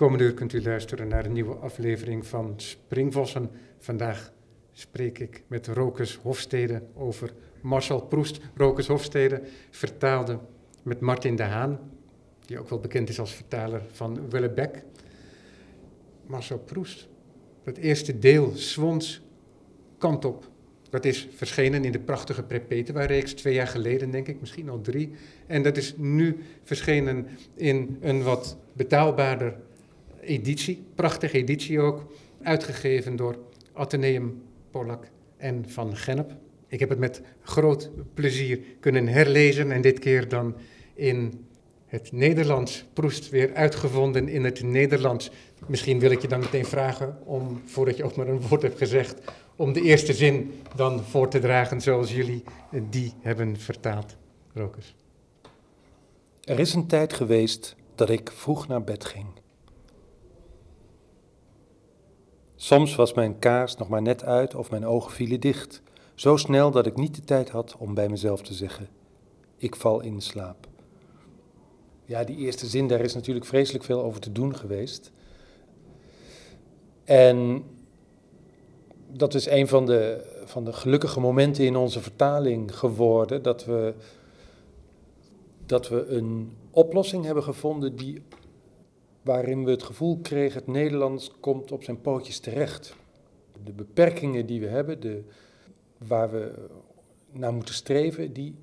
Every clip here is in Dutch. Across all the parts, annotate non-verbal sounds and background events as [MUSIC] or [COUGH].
Komende uur kunt u luisteren naar een nieuwe aflevering van Springvossen. Vandaag spreek ik met Rokus Hofstede over Marcel Proest. Rokus Hofstede vertaalde met Martin de Haan, die ook wel bekend is als vertaler van Willebeck. Marcel Proest, het eerste deel, Swans, kant op. Dat is verschenen in de prachtige Perpetua-reeks twee jaar geleden, denk ik, misschien al drie. En dat is nu verschenen in een wat betaalbaarder editie, prachtige editie ook, uitgegeven door Atheneum Pollak en Van Gennep. Ik heb het met groot plezier kunnen herlezen en dit keer dan in het Nederlands. Proest weer uitgevonden in het Nederlands. Misschien wil ik je dan meteen vragen om, voordat je ook maar een woord hebt gezegd, om de eerste zin dan voor te dragen zoals jullie die hebben vertaald. Rokus. Er is een tijd geweest dat ik vroeg naar bed ging. Soms was mijn kaars nog maar net uit of mijn ogen vielen dicht, zo snel dat ik niet de tijd had om bij mezelf te zeggen: Ik val in slaap. Ja, die eerste zin, daar is natuurlijk vreselijk veel over te doen geweest. En dat is een van de, van de gelukkige momenten in onze vertaling geworden, dat we, dat we een oplossing hebben gevonden die waarin we het gevoel kregen, het Nederlands komt op zijn pootjes terecht. De beperkingen die we hebben, de, waar we naar moeten streven, die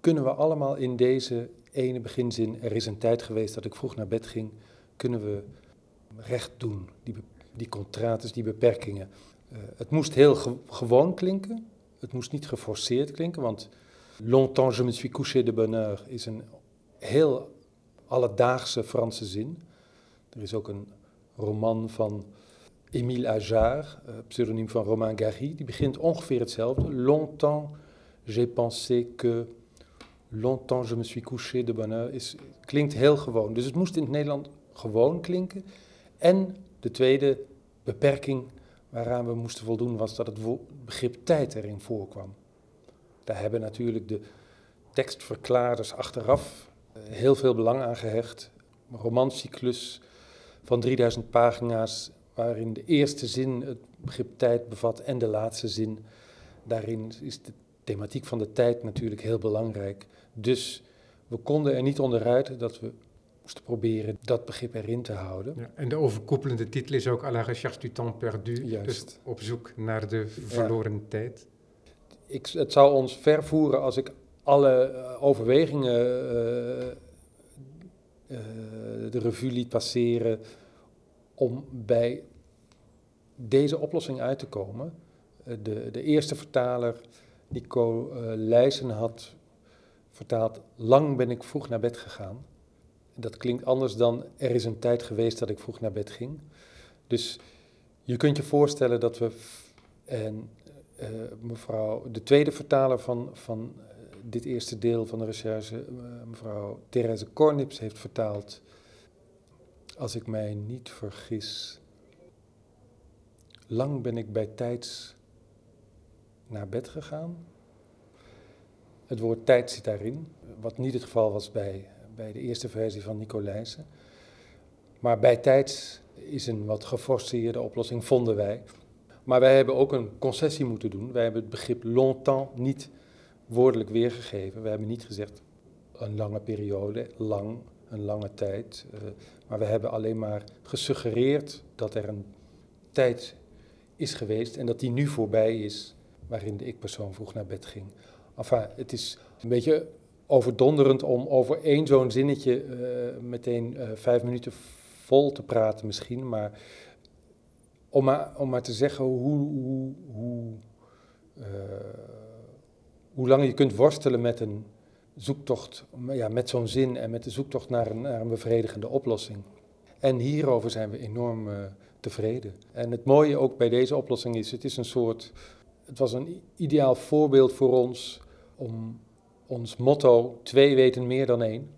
kunnen we allemaal in deze ene beginzin, er is een tijd geweest dat ik vroeg naar bed ging, kunnen we recht doen, die, die contrastes, die beperkingen. Uh, het moest heel gewoon klinken, het moest niet geforceerd klinken, want Longtemps je me suis couché de bonheur is een heel alledaagse Franse zin. Er is ook een roman van Émile Ajar, uh, pseudoniem van Romain Gary, die begint ongeveer hetzelfde. Longtemps j'ai pensé que, longtemps je me suis couché de bonheur, is, klinkt heel gewoon. Dus het moest in het Nederland gewoon klinken. En de tweede beperking waaraan we moesten voldoen was dat het begrip tijd erin voorkwam. Daar hebben natuurlijk de tekstverklaarders achteraf eh, heel veel belang aan gehecht. romancyclus van 3000 pagina's, waarin de eerste zin het begrip tijd bevat en de laatste zin. Daarin is de thematiek van de tijd natuurlijk heel belangrijk. Dus we konden er niet onderuit dat we moesten proberen dat begrip erin te houden. Ja, en de overkoepelende titel is ook à la recherche du temps perdu, Juist. dus op zoek naar de verloren tijd. Ik, het zou ons vervoeren als ik alle eh, overwegingen uh, de revue liet passeren om bij deze oplossing uit te komen. De, de eerste vertaler, Nico Leijsen, had vertaald: Lang ben ik vroeg naar bed gegaan. Dat klinkt anders dan er is een tijd geweest dat ik vroeg naar bed ging. Dus je kunt je voorstellen dat we. En mevrouw, de tweede vertaler van, van dit eerste deel van de recherche, uh, mevrouw Therese Kornips, heeft vertaald. Als ik mij niet vergis, lang ben ik bij tijds naar bed gegaan. Het woord tijd zit daarin, wat niet het geval was bij bij de eerste versie van Nicolijsen. Maar bij tijd is een wat geforceerde oplossing, vonden wij. Maar wij hebben ook een concessie moeten doen. Wij hebben het begrip longtemps niet woordelijk weergegeven. We hebben niet gezegd een lange periode, lang, een lange tijd. Uh, maar we hebben alleen maar gesuggereerd dat er een tijd is geweest en dat die nu voorbij is, waarin de ik-persoon vroeg naar bed ging. Enfin, het is een beetje overdonderend om over één zo'n zinnetje uh, meteen uh, vijf minuten vol te praten misschien, maar om maar, om maar te zeggen hoe, hoe, hoe, hoe lang je kunt worstelen met een zoektocht, ja, met zo'n zin en met de zoektocht naar een, naar een bevredigende oplossing. En hierover zijn we enorm tevreden. En het mooie ook bij deze oplossing is, het is een soort, het was een ideaal voorbeeld voor ons om ons motto twee weten meer dan één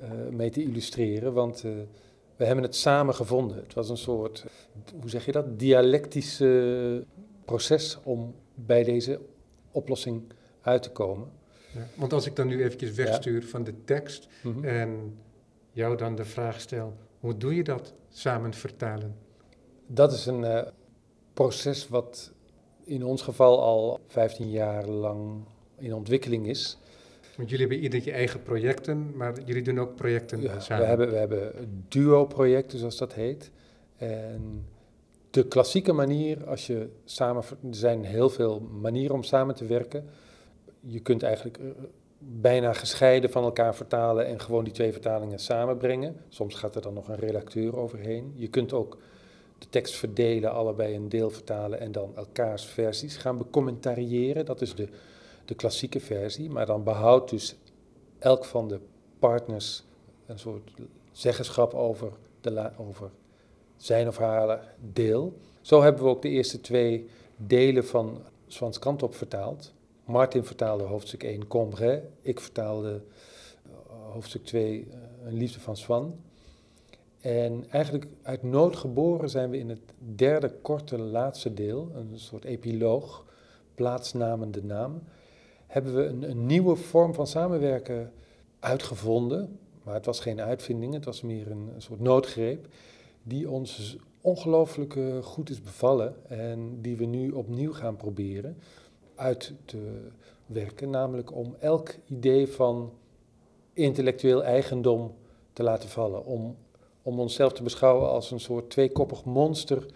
uh, mee te illustreren. Want uh, we hebben het samen gevonden. Het was een soort, hoe zeg je dat, dialectisch proces om bij deze oplossing uit te komen. Ja, want als ik dan nu eventjes wegstuur ja. van de tekst mm -hmm. en jou dan de vraag stel, Hoe doe je dat, samen vertalen? Dat is een uh, proces wat in ons geval al 15 jaar lang in ontwikkeling is. Want jullie hebben ieder je eigen projecten, maar jullie doen ook projecten ja, samen. We hebben, we hebben duo-projecten, zoals dat heet. En de klassieke manier, als je samen, er zijn heel veel manieren om samen te werken. Je kunt eigenlijk uh, bijna gescheiden van elkaar vertalen en gewoon die twee vertalingen samenbrengen. Soms gaat er dan nog een redacteur overheen. Je kunt ook de tekst verdelen, allebei een deel vertalen en dan elkaars versies gaan becommentariëren. Dat is de, de klassieke versie, maar dan behoudt dus elk van de partners een soort zeggenschap over, de over zijn of haar deel. Zo hebben we ook de eerste twee delen van Swans kant op vertaald. Martin vertaalde hoofdstuk 1 Combre, ik vertaalde eh, hoofdstuk 2 eh, Een liefde van Swan. En eigenlijk uit nood geboren zijn we in het derde korte laatste deel, een soort epiloog, plaatsnamende naam, hebben we een, een nieuwe vorm van samenwerken uitgevonden. Maar het was geen uitvinding, het was meer een, een soort noodgreep, die ons ongelooflijk goed is bevallen en die we nu opnieuw gaan proberen uit te werken. Namelijk om elk idee van intellectueel eigendom te laten vallen. Om, om onszelf te beschouwen als een soort tweekoppig monster,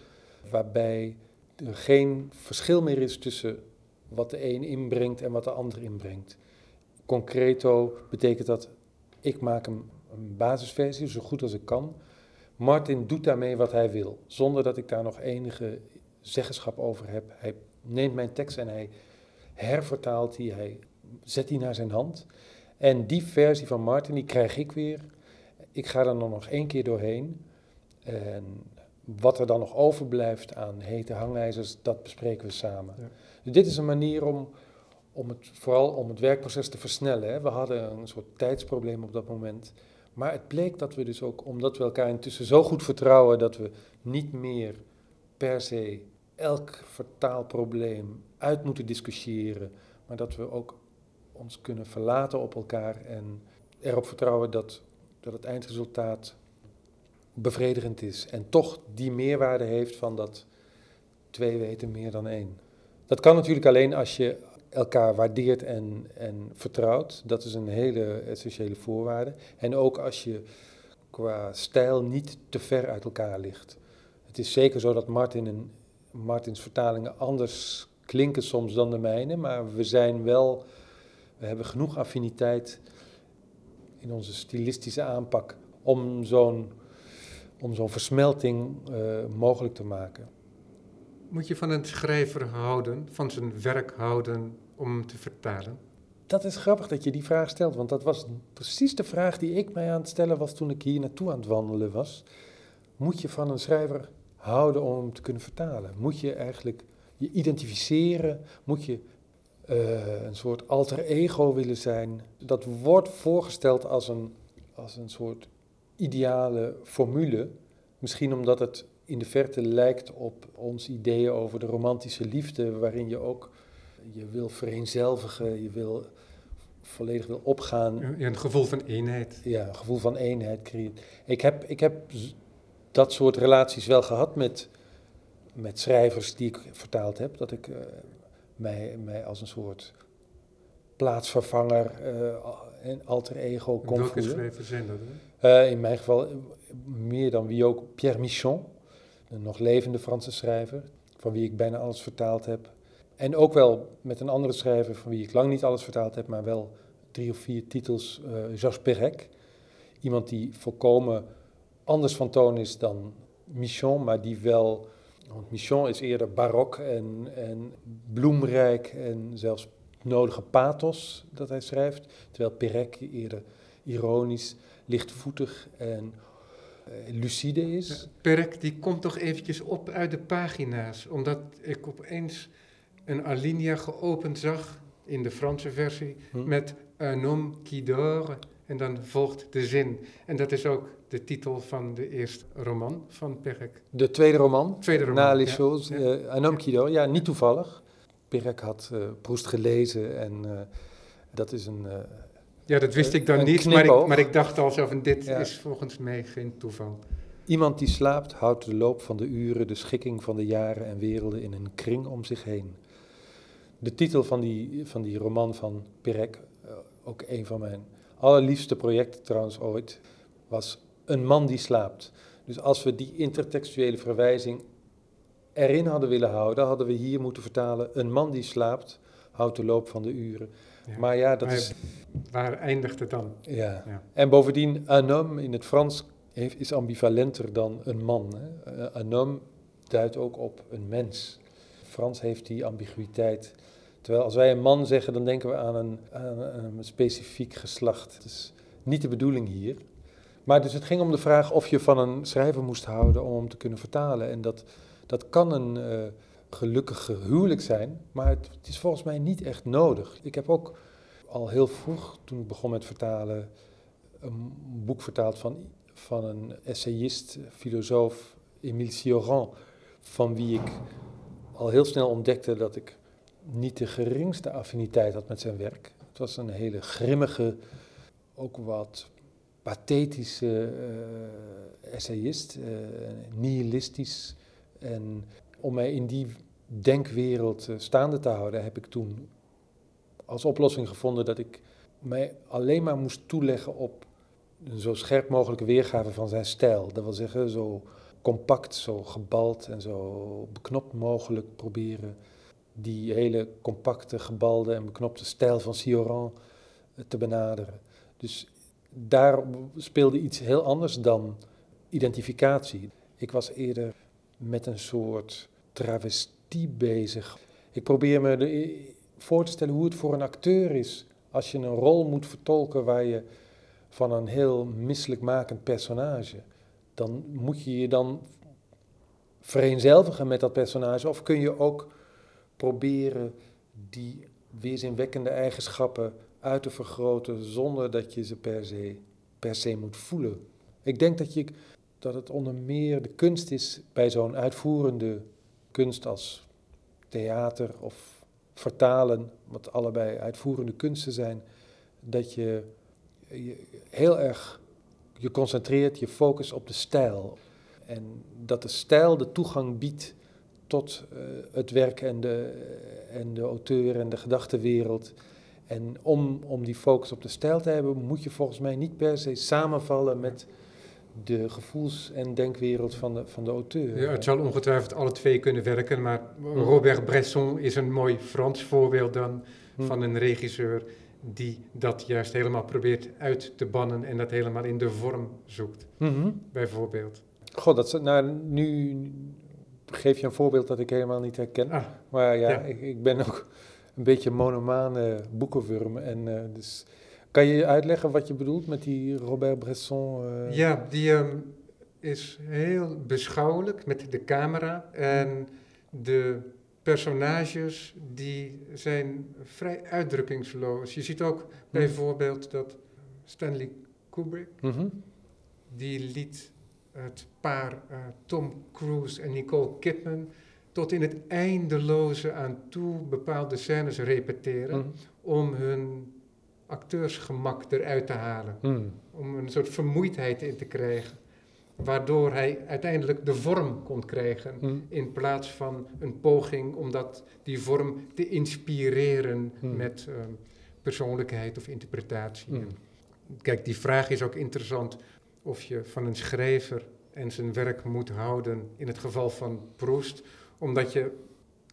waarbij er geen verschil meer is tussen wat de een inbrengt en wat de ander inbrengt. Concreto betekent dat ik maak een, een basisversie zo goed als ik kan. Martin doet daarmee wat hij wil, zonder dat ik daar nog enige zeggenschap over heb. Hij neemt mijn tekst en hij hervertaalt die, hij zet die naar zijn hand. En die versie van Martin, die krijg ik weer. Ik ga er dan nog één keer doorheen. En wat er dan nog overblijft aan hete hangijzers, dat bespreken we samen. Ja. Dus dit is een manier om, om het, vooral om het werkproces te versnellen. Hè. We hadden een soort tijdsprobleem op dat moment. Maar het bleek dat we dus ook, omdat we elkaar intussen zo goed vertrouwen, dat we niet meer per se elk vertaalprobleem uit moeten discussiëren, maar dat we ook ons kunnen verlaten op elkaar en erop vertrouwen dat, dat het eindresultaat bevredigend is en toch die meerwaarde heeft van dat twee weten meer dan één. Dat kan natuurlijk alleen als je elkaar waardeert en, en vertrouwt. Dat is een hele essentiële voorwaarde. En ook als je qua stijl niet te ver uit elkaar ligt. Het is zeker zo dat Martin en Martins vertalingen anders klinken soms dan de mijne, maar we zijn wel, we hebben genoeg affiniteit in onze stilistische aanpak om zo'n om zo'n versmelting uh, mogelijk te maken. Moet je van een schrijver houden, van zijn werk houden om te vertalen? Dat is grappig dat je die vraag stelt, want dat was precies de vraag die ik mij aan het stellen was toen ik hier naartoe aan het wandelen was. Moet je van een schrijver houden om te kunnen vertalen? Moet je eigenlijk je identificeren? Moet je uh, een soort alter ego willen zijn? Dat wordt voorgesteld als een, als een soort ideale formule. Misschien omdat het in de verte lijkt op ons ideeën over de romantische liefde, waarin je ook je wil vereenzelvigen, je wil volledig wil opgaan. Ja, een gevoel van eenheid. Ja, een gevoel van eenheid creëert. Ik heb, ik heb dat soort relaties wel gehad met, met schrijvers die ik vertaald heb. Dat ik uh, mij, mij als een soort plaatsvervanger uh, en alter ego kon Welke schrijvers zijn dat? Uh, in mijn geval meer dan wie ook Pierre Michon, een nog levende Franse schrijver, van wie ik bijna alles vertaald heb. En ook wel met een andere schrijver van wie ik lang niet alles vertaald heb, maar wel drie of vier titels, uh, Georges Perec. Iemand die volkomen anders van toon is dan Michon, maar die wel. Want Michon is eerder barok en, en bloemrijk en zelfs nodige pathos dat hij schrijft. Terwijl Perec eerder ironisch, lichtvoetig en uh, lucide is. Perec die komt toch eventjes op uit de pagina's, omdat ik opeens een alinea geopend zag in de Franse versie hm. met un homme qui dort en dan volgt de zin. En dat is ook de titel van de eerste roman van Perec. De tweede roman? Tweede roman, Na Les ja. Choses. Uh, qui dort. Ja, niet toevallig. Perec had uh, Proest gelezen en uh, dat is een... ja, dat wist ik dan niet, maar ik, maar ik, dacht al zo van dit is volgens mij geen toeval. Iemand die slaapt houdt de loop van de uren, de schikking van de jaren en werelden in een kring om zich heen. De titel van die, van die roman van eh, ook een van mijn allerliefste projecten trouwens ooit, was Een man die slaapt. Dus als we die intertextuele verwijzing erin hadden willen houden, hadden we hier moeten vertalen: Een man die slaapt houdt de loop van de uren. Ja. Maar ja, dat Maar is. Waar eindigt het dan? Ja. Ja. En bovendien, un homme in het Frans heeft, is ambivalenter dan een man. Hè. Eh, Un homme duidt ook op een mens. Frans heeft die ambiguïteit. Terwijl als wij een man zeggen, dan denken we aan een, aan een specifiek geslacht. Dat is niet de bedoeling hier. Maar dus het ging om de vraag of je van een schrijver moest houden om hem te kunnen vertalen. En dat, dat kan een eh, gelukkige huwelijk zijn, maar het, het is volgens mij niet echt nodig. Ik heb ook al heel vroeg, toen ik begon met vertalen, een boek vertaald van, van een essayist, filosoof, Émile Cioran, van wie ik al heel snel ontdekte dat ik niet de geringste affiniteit had met zijn werk. Het was een hele grimmige, ook wat pathetische eh, essayist, eh, nihilistisch. En om mij in die denkwereld eh, staande te houden, heb ik toen als oplossing gevonden dat ik mij alleen maar moest toeleggen op een zo scherp mogelijke weergave van zijn stijl. Dat wil zeggen, zo compact, zo gebald en zo beknopt mogelijk proberen die hele compacte, gebalde en beknopte stijl van Cioran te benaderen. Dus daar speelde iets heel anders dan identificatie. Ik was eerder met een soort travestie bezig. Ik probeer me voor te stellen hoe het voor een acteur is als je een rol moet vertolken waar je van een heel misselijkmakend personage, dan moet je je dan vereenzelvigen met dat personage of kun je ook proberen die weerzinwekkende eigenschappen uit te vergroten zonder dat je ze per se, per se moet voelen. Ik denk dat, je, dat het onder meer de kunst is bij zo'n uitvoerende kunst als theater of vertalen, wat allebei uitvoerende kunsten zijn, dat je, je heel erg je concentreert, je focus op de stijl. En dat de stijl de toegang biedt tot uh, het werk en de, en de auteur en de gedachtenwereld. En om, om die focus op de stijl te hebben, moet je volgens mij niet per se samenvallen met de gevoels- en denkwereld van de, van de auteur. Ja, het zal ongetwijfeld alle twee kunnen werken, maar Robert Bresson is een mooi Frans voorbeeld dan Hm. van een regisseur die dat juist helemaal probeert uit te bannen en dat helemaal in de vorm zoekt, Mhm. bijvoorbeeld. God, dat, nou, nu geef je een voorbeeld dat ik helemaal niet herken. Ah, Maar ja, Ja. Ik, ik ben ook een beetje monomane boekenwurm. En, eh, dus, kan je uitleggen wat je bedoelt met die Robert Bresson? eh? ja, die ehm, is heel beschouwelijk met de camera en de personages die zijn vrij uitdrukkingsloos. Je ziet ook bijvoorbeeld dat Stanley Kubrick Mhm. die liet het paar eh, Tom Cruise en Nicole Kidman tot in het eindeloze aan toe bepaalde scènes repeteren Mhm. om hun acteursgemak eruit te halen, Mhm. om een soort vermoeidheid in te krijgen, waardoor hij uiteindelijk de vorm kon krijgen Mhm. in plaats van een poging om dat, die vorm te inspireren met eh, persoonlijkheid of interpretatie. Kijk, die vraag is ook interessant of je van een schrijver en zijn werk moet houden in het geval van Proust, omdat je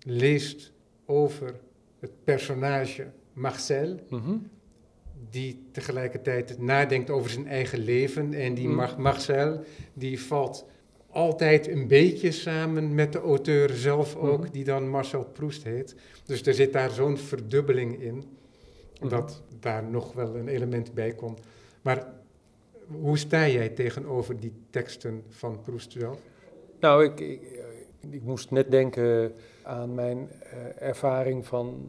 leest over het personage Marcel, Mhm. die tegelijkertijd nadenkt over zijn eigen leven. En die Mm. Mar- Marcel, die valt altijd een beetje samen met de auteur zelf ook, Mhm. die dan Marcel Proust heet. Dus er zit daar zo'n verdubbeling in, Mhm. dat daar nog wel een element bij komt. Maar hoe sta jij tegenover die teksten van Proust zelf? Nou, ik, ik, ik moest net denken aan mijn eh, ervaring van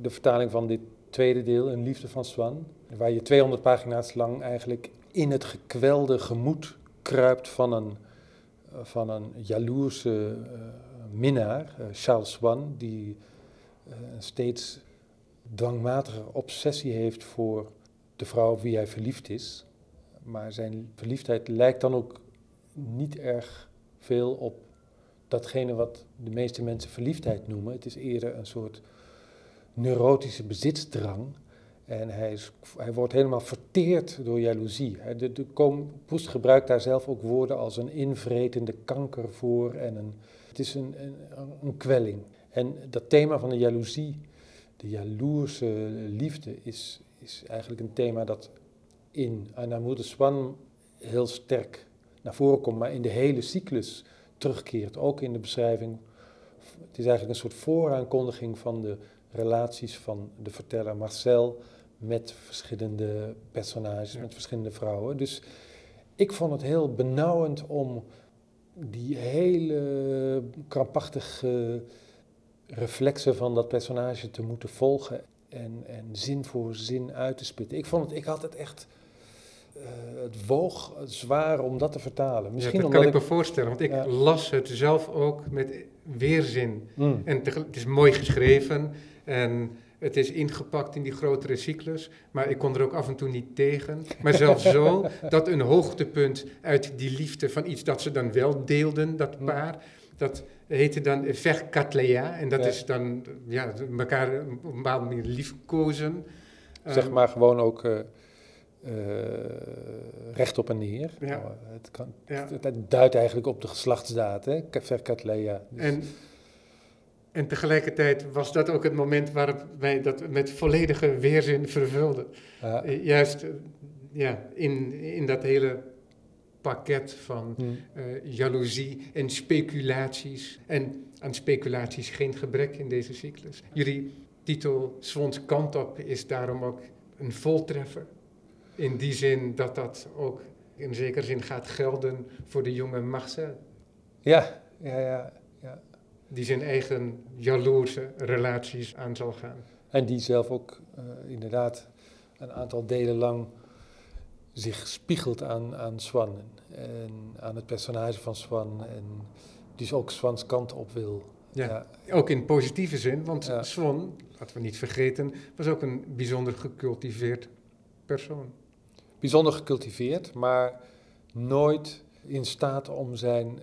de vertaling van dit tweede deel, Een Liefde van Swan. Waar je 200 pagina's lang eigenlijk in het gekwelde gemoed kruipt van een, van een jaloerse eh, minnaar, eh, Charles Swan, die een steeds dwangmatige obsessie heeft voor de vrouw op wie hij verliefd is. Maar zijn verliefdheid lijkt dan ook niet erg veel op datgene wat de meeste mensen verliefdheid noemen. Het is eerder een soort neurotische bezitsdrang. En hij, is, hij wordt helemaal verteerd door jaloezie. De, de, Poest gebruikt daar zelf ook woorden als een invretende kanker voor. En een, het is een, een, een kwelling. En dat thema van de jaloezie, de jaloerse liefde, is, is eigenlijk een thema dat in Anamour de Swan heel sterk naar voren komt, maar in de hele cyclus terugkeert. Ook in de beschrijving. Het is eigenlijk een soort vooraankondiging van de relaties van de verteller Marcel met verschillende personages, met verschillende vrouwen. Dus ik vond het heel benauwend om die hele krampachtige reflexen van dat personage te moeten volgen en, en zin voor zin uit te spitten. Ik, vond het, ik had het echt. Uh, het woog zwaar om dat te vertalen. Misschien dat kan ik me voorstellen, want ik las het zelf ook met weerzin. Mm. En het is mooi geschreven en het is ingepakt in die grotere cyclus, maar ik kon er ook af en toe niet tegen. Maar zelfs zo [LAUGHS] dat een hoogtepunt uit die liefde van iets dat ze dan wel deelden, dat mm. paar, dat heette dan Verkatlea. En dat is dan ja, elkaar op een bepaalde manier liefkozen. Zeg ehm, maar gewoon ook uh, recht op en neer. Ja. Oh, het, kan, het, duidt eigenlijk op de geslachtsdaad, hè? Verkatlea. Dus en en tegelijkertijd was dat ook het moment waarop wij dat met volledige weerzin vervulden. Ja. Eh, juist eh, ja, in, in dat hele pakket van hmm. uh, jaloezie en speculaties. En aan speculaties geen gebrek in deze cyclus. Jullie titel Swans kant op is daarom ook een voltreffer. In die zin dat dat ook in zekere zin gaat gelden voor de jonge Marcel. Ja, ja, ja die zijn eigen jaloerse relaties aan zal gaan. En die zelf ook uh, inderdaad een aantal delen lang zich spiegelt aan, aan Swan en aan het personage van Swan en dus ook Swans kant op wil. Ja, ook in positieve zin, want Swan, laten we niet vergeten, was ook een bijzonder gecultiveerd persoon. Bijzonder gecultiveerd, maar nooit in staat om zijn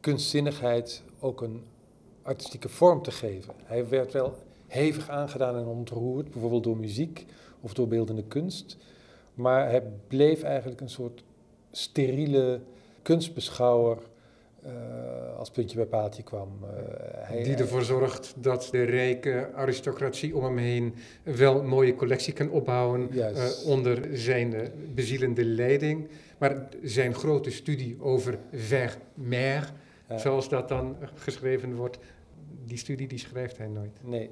kunstzinnigheid ook een artistieke vorm te geven. Hij werd wel hevig aangedaan en ontroerd, bijvoorbeeld door muziek of door beeldende kunst. Maar hij bleef eigenlijk een soort steriele kunstbeschouwer uh, als puntje bij paaltje kwam. Uh, hij, die ervoor zorgt dat de rijke aristocratie om hem heen wel een mooie collectie kan opbouwen uh, onder zijn bezielende leiding. Maar zijn grote studie over Vermeer zoals dat dan geschreven wordt, die studie die schrijft hij nooit. Nee.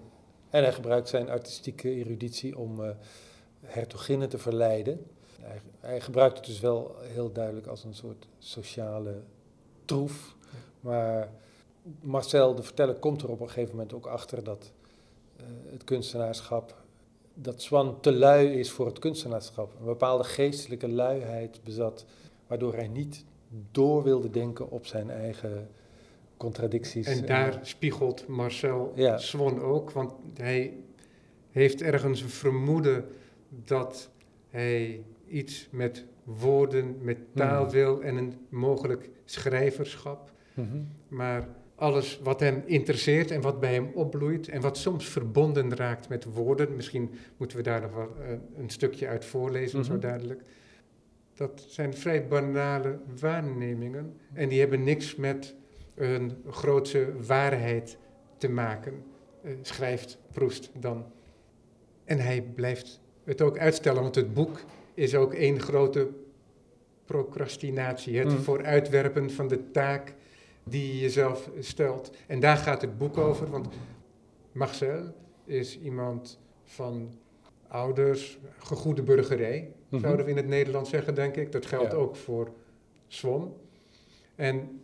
En hij gebruikt zijn artistieke eruditie om hertoginnen te verleiden. Hij, hij, gebruikt het dus wel heel duidelijk als een soort sociale troef. Maar Marcel, de verteller, komt er op een gegeven moment ook achter dat uh, het kunstenaarschap, dat Swan te lui is voor het kunstenaarschap. Een bepaalde geestelijke luiheid bezat, waardoor hij niet door wilde denken op zijn eigen contradicties. En daar spiegelt Marcel ja. Swan ook, want hij heeft ergens een vermoeden dat hij iets met woorden, met mhm. wil en een mogelijk schrijverschap. Mhm. Maar alles wat hem interesseert en wat bij hem opbloeit en wat soms verbonden raakt met woorden, misschien moeten we daar nog wel eh, een stukje uit voorlezen, zo mhm. duidelijk dat zijn vrij banale waarnemingen en die hebben niks met een grootse waarheid te maken, uh, schrijft Proest dan. En hij blijft het ook uitstellen, want het boek is ook één grote procrastinatie, het mm. vooruitwerpen van de taak die je jezelf stelt. En daar gaat het boek over, want Marcel is iemand van ouders, gegoede burgerij, mhm. zouden we in het Nederlands zeggen, denk ik. Dat geldt ook voor Swan. En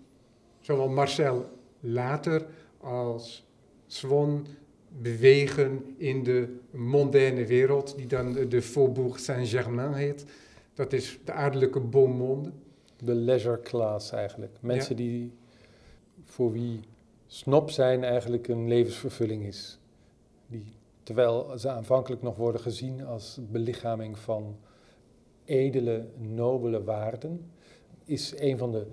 zowel Marcel later als Swan bewegen in de mondaine wereld, die dan de Faubourg Saint-Germain heet. Dat is de adellijke beaumonde. De leisure class eigenlijk. Mensen die, voor wie snop zijn eigenlijk een levensvervulling is. Die Terwijl ze aanvankelijk nog worden gezien als belichaming van edele, nobele waarden. is een van de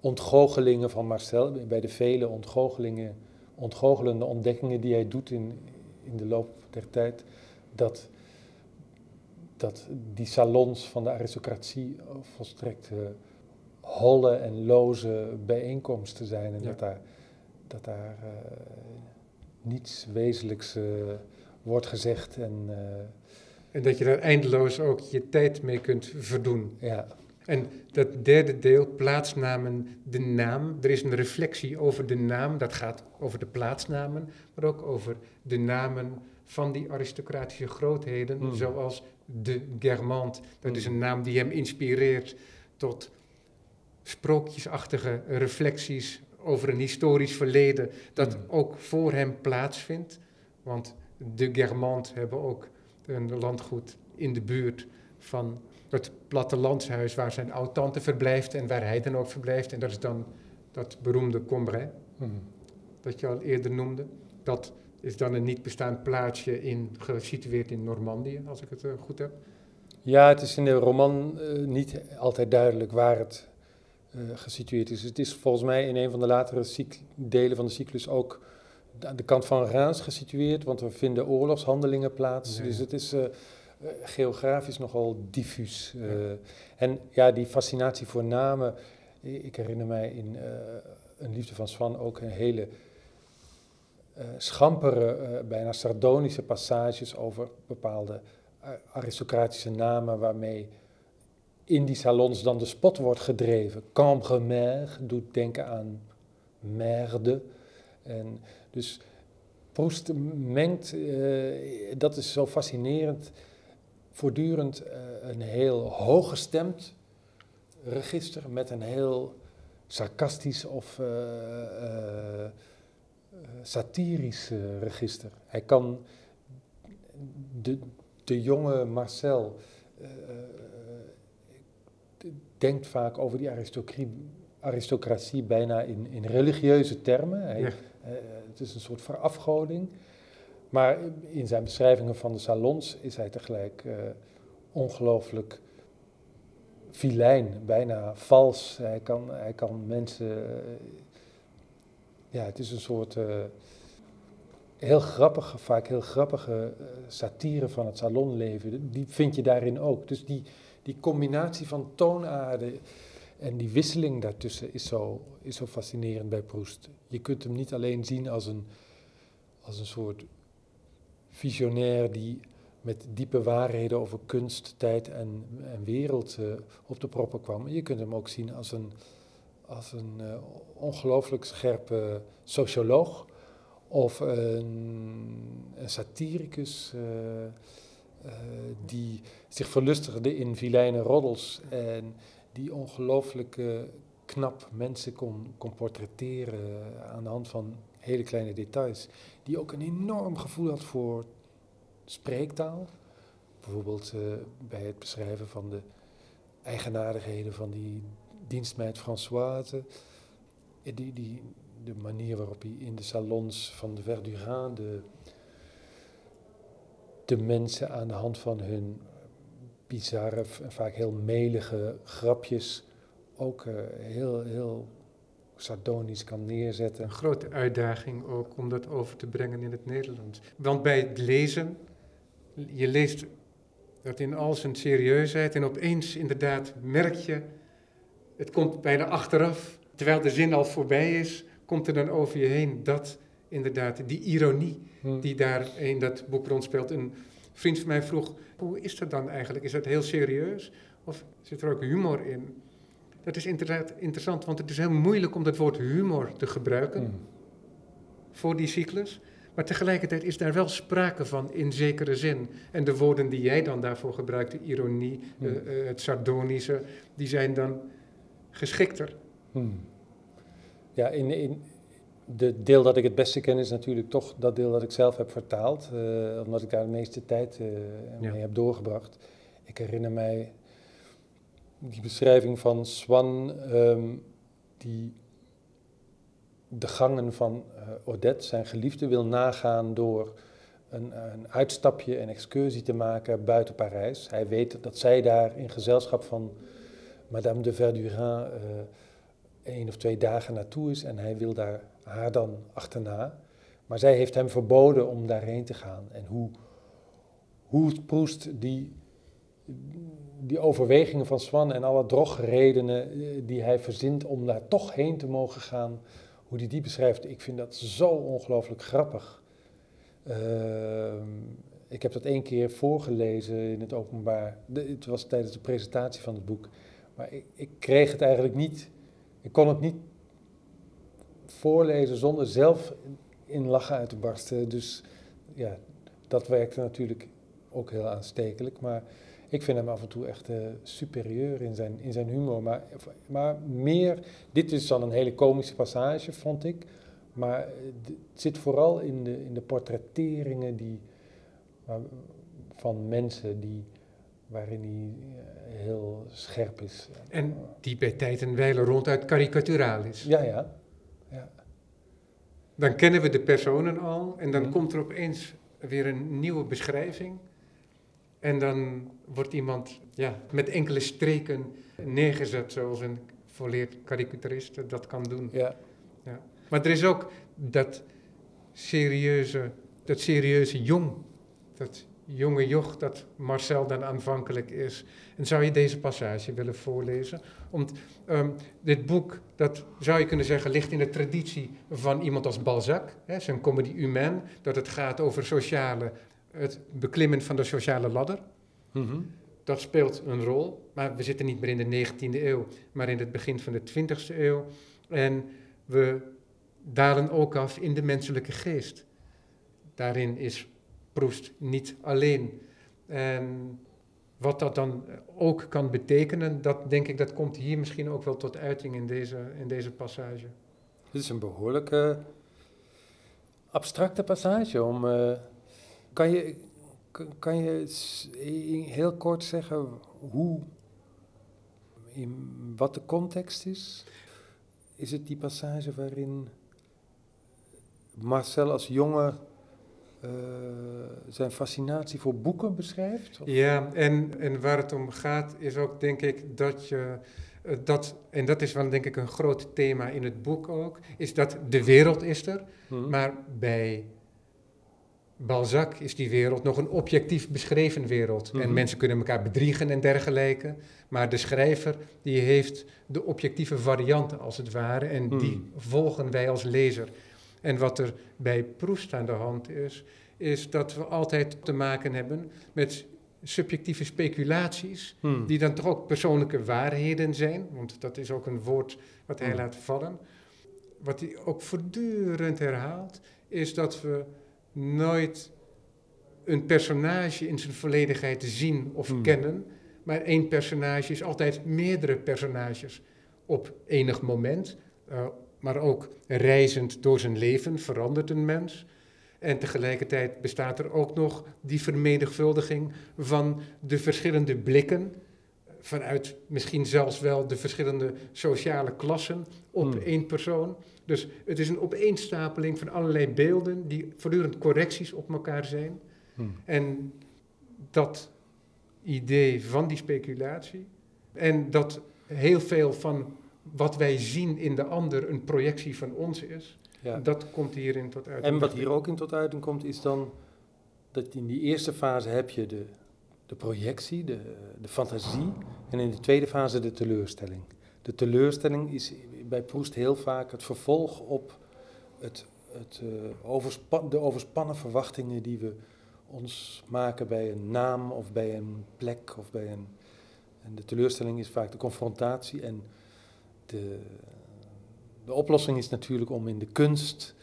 ontgoochelingen van Marcel, bij de vele ontgoochelingen, ontgoochelende ontdekkingen die hij doet in, in de loop der tijd, dat, dat die salons van de aristocratie volstrekt uh, holle en loze bijeenkomsten zijn en dat daar, dat daar uh, niets wezenlijks uh, wordt gezegd en... en dat je daar eindeloos ook je tijd mee kunt verdoen. Ja. En dat derde deel, plaatsnamen, de naam. Er is een reflectie over de naam, dat gaat over de plaatsnamen, maar ook over de namen van die aristocratische grootheden, Hmm. zoals de Germant. Dat is Hmm. een naam die hem inspireert tot sprookjesachtige reflecties over een historisch verleden dat Hmm. ook voor hem plaatsvindt. Want de Germant hebben ook een landgoed in de buurt van het plattelandshuis waar zijn oud-tante verblijft en waar hij dan ook verblijft. En dat is dan dat beroemde Combray, Hmm. dat je al eerder noemde. Dat is dan een niet bestaand plaatsje in, gesitueerd in Normandië, als ik het eh, goed heb. Ja, het is in de roman eh, niet altijd duidelijk waar het eh, gesitueerd is. Het is volgens mij in een van de latere delen van de cyclus ook aan de kant van Reims gesitueerd, want er vinden oorlogshandelingen plaats. Ja. Dus het is geografisch nogal diffuus. Eh, Ja. En ja, die fascinatie voor namen. Ik herinner mij in eh, Een Liefde van Swan ook een hele eh, schampere, eh, bijna sardonische passages over bepaalde eh, aristocratische namen waarmee in die salons dan de spot wordt gedreven. Cambremer doet denken aan merde. En dus Proest mengt, eh, dat is zo fascinerend, voortdurend eh, een heel hooggestemd register met een heel sarcastisch of eh, eh, satirisch register. Hij kan de, de jonge Marcel denkt vaak over die aristocratie, bijna in, in religieuze termen. Hij, Ja. het is een soort verafgoding. Maar in zijn beschrijvingen van de salons is hij tegelijk eh, ongelooflijk filijn, bijna vals. Hij kan, hij kan mensen. eh, ja, het is een soort. eh, heel grappige, vaak heel grappige satire van het salonleven. Die vind je daarin ook. Dus die, die combinatie van toonaarden en die wisseling daartussen is zo, is zo fascinerend bij Proest. Je kunt hem niet alleen zien als een, als een soort visionair die met diepe waarheden over kunst, tijd en, en wereld eh, op de proppen kwam. Je kunt hem ook zien als een, als een eh, ongelooflijk scherpe socioloog of een, een satiricus eh, die zich verlustigde in vilijne roddels en die ongelooflijk knap mensen kon, kon portretteren aan de hand van hele kleine details. Die ook een enorm gevoel had voor spreektaal. Bijvoorbeeld eh, bij het beschrijven van de eigenaardigheden van die dienstmeid Françoise. Eh, Die, die, de manier waarop hij in de salons van de Verdurand de, de mensen aan de hand van hun bizarre en vaak heel melige grapjes ook eh, heel, heel sardonisch kan neerzetten. Een grote uitdaging ook om dat over te brengen in het Nederlands. Want bij het lezen, je leest dat in al zijn serieusheid en opeens inderdaad merk je, het komt bijna achteraf, terwijl de zin al voorbij is, komt er dan over je heen dat inderdaad die ironie Hm. die daar in dat boek rondspeelt. Een vriend van mij vroeg, hoe is dat dan eigenlijk? Is dat heel serieus of zit er ook humor in? Dat is inderdaad interessant, want het is heel moeilijk om dat woord humor te gebruiken Hm. voor die cyclus. Maar tegelijkertijd is daar wel sprake van in zekere zin. En de woorden die jij dan daarvoor gebruikt, de ironie, Hmm. eh, eh, het sardonische, die zijn dan geschikter. Hm. Ja, in, in de deel dat ik het beste ken is natuurlijk toch dat deel dat ik zelf heb vertaald, eh, omdat ik daar de meeste tijd mee Ja. heb doorgebracht. Ik herinner mij die beschrijving van Swan, ehm, die de gangen van eh, Odette, zijn geliefde, wil nagaan door een, een uitstapje, een excursie te maken buiten Parijs. Hij weet dat zij daar in gezelschap van Madame de Verdurin uh, één of twee dagen naartoe is en hij wil daar haar dan achterna. Maar zij heeft hem verboden om daarheen te gaan. En hoe, hoe Proest die, die overwegingen van Swan en alle drogredenen eh, die hij verzint om daar toch heen te mogen gaan, hoe hij die beschrijft, ik vind dat zo ongelooflijk grappig. Ehm, ik heb dat één keer voorgelezen in het openbaar. het was tijdens de presentatie van het boek. Maar ik, ik, kreeg het eigenlijk niet. Ik kon het niet voorlezen zonder zelf in lachen uit te barsten. Dus ja, dat werkte natuurlijk ook heel aanstekelijk. Maar ik vind hem af en toe echt uh, superieur in zijn, in zijn humor. Maar, maar meer, dit is dan een hele komische passage, vond ik. Maar het zit vooral in de, in de portretteringen die, van mensen die, waarin hij eh, heel scherp is. En die bij tijd en wijle ronduit karikaturaal is. Ja, ja. ja. Dan kennen we de personen al en dan mhm. komt er opeens weer een nieuwe beschrijving. En dan wordt iemand ja, met enkele streken neergezet, zoals een volleerd karikaturist dat kan doen. Ja. Ja. Maar er is ook dat serieuze, dat serieuze jong, dat jonge joch dat Marcel dan aanvankelijk is. En zou je deze passage willen voorlezen? Want um, dit boek, dat zou je kunnen zeggen, ligt in de traditie van iemand als Balzac, hè, zijn comedie humaine, dat het gaat over sociale, het beklimmen van de sociale ladder. Mhm. Dat speelt een rol, maar we zitten niet meer in de 19e eeuw, maar in het begin van de 20e eeuw. En we dalen ook af in de menselijke geest. Daarin is Proest niet alleen. En wat dat dan ook kan betekenen, dat denk ik, dat komt hier misschien ook wel tot uiting in deze, in deze passage. Dit is een behoorlijke abstracte passage. Om, uh, kan, je, kan je heel kort zeggen hoe, in wat de context is? Is het die passage waarin Marcel als jongen uh, zijn fascinatie voor boeken beschrijft? Ja, en, en waar het om gaat is ook denk ik dat je uh, dat, en dat is wel denk ik een groot thema in het boek ook, is dat de wereld is er, hmm. maar bij Balzac is die wereld nog een objectief beschreven wereld. En hmm. mensen kunnen elkaar bedriegen en dergelijke. Maar de schrijver die heeft de objectieve varianten als het ware. En die hmm. volgen wij als lezer. En wat er bij Proest aan de hand is, is dat we altijd te maken hebben met subjectieve speculaties, hmm. die dan toch ook persoonlijke waarheden zijn, want dat is ook een woord wat hij hmm. laat vallen. Wat hij ook voortdurend herhaalt, is dat we nooit een personage in zijn volledigheid zien of hmm. kennen, maar één personage is altijd meerdere personages op enig moment. Uh, maar ook reizend door zijn leven verandert een mens. En tegelijkertijd bestaat er ook nog die vermenigvuldiging van de verschillende blikken, vanuit misschien zelfs wel de verschillende sociale klassen op hmm. één persoon. Dus het is een opeenstapeling van allerlei beelden die voortdurend correcties op elkaar zijn. Hmm. En dat idee van die speculatie en dat heel veel van wat wij zien in de ander een projectie van ons is. Ja. Dat komt hierin tot uiting. En wat hier ook in tot uiting komt, is dan dat in die eerste fase heb je de, de projectie, de, de fantasie, en in de tweede fase de teleurstelling. De teleurstelling is bij Proest heel vaak het vervolg op het, het, uh, de overspannen verwachtingen die we ons maken bij een naam of bij een plek of bij een. En de teleurstelling is vaak de confrontatie en de, de oplossing is natuurlijk om in de kunst,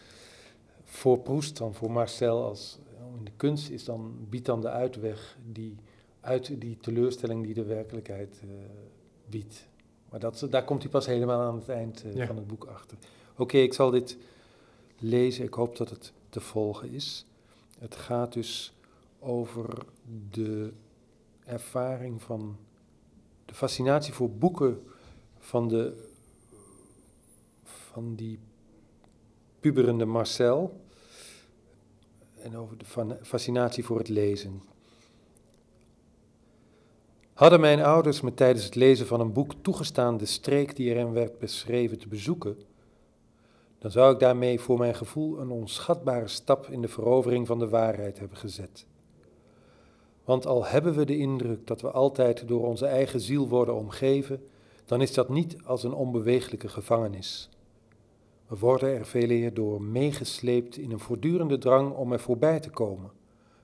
voor Proest dan, voor Marcel, als, in de kunst is dan, biedt dan de uitweg die, uit die teleurstelling die de werkelijkheid uh, biedt. Maar dat, daar komt hij pas helemaal aan het eind uh, van het boek achter. Oké, ik zal dit lezen. Ik hoop dat het te volgen is. Het gaat dus over de ervaring van de fascinatie voor boeken van de van die puberende Marcel en over de fascinatie voor het lezen. Hadden mijn ouders me tijdens het lezen van een boek toegestaan de streek die erin werd beschreven te bezoeken, dan zou ik daarmee voor mijn gevoel een onschatbare stap in de verovering van de waarheid hebben gezet. Want al hebben we de indruk dat we altijd door onze eigen ziel worden omgeven, dan is dat niet als een onbeweeglijke gevangenis. We worden er veel eer door meegesleept in een voortdurende drang om er voorbij te komen,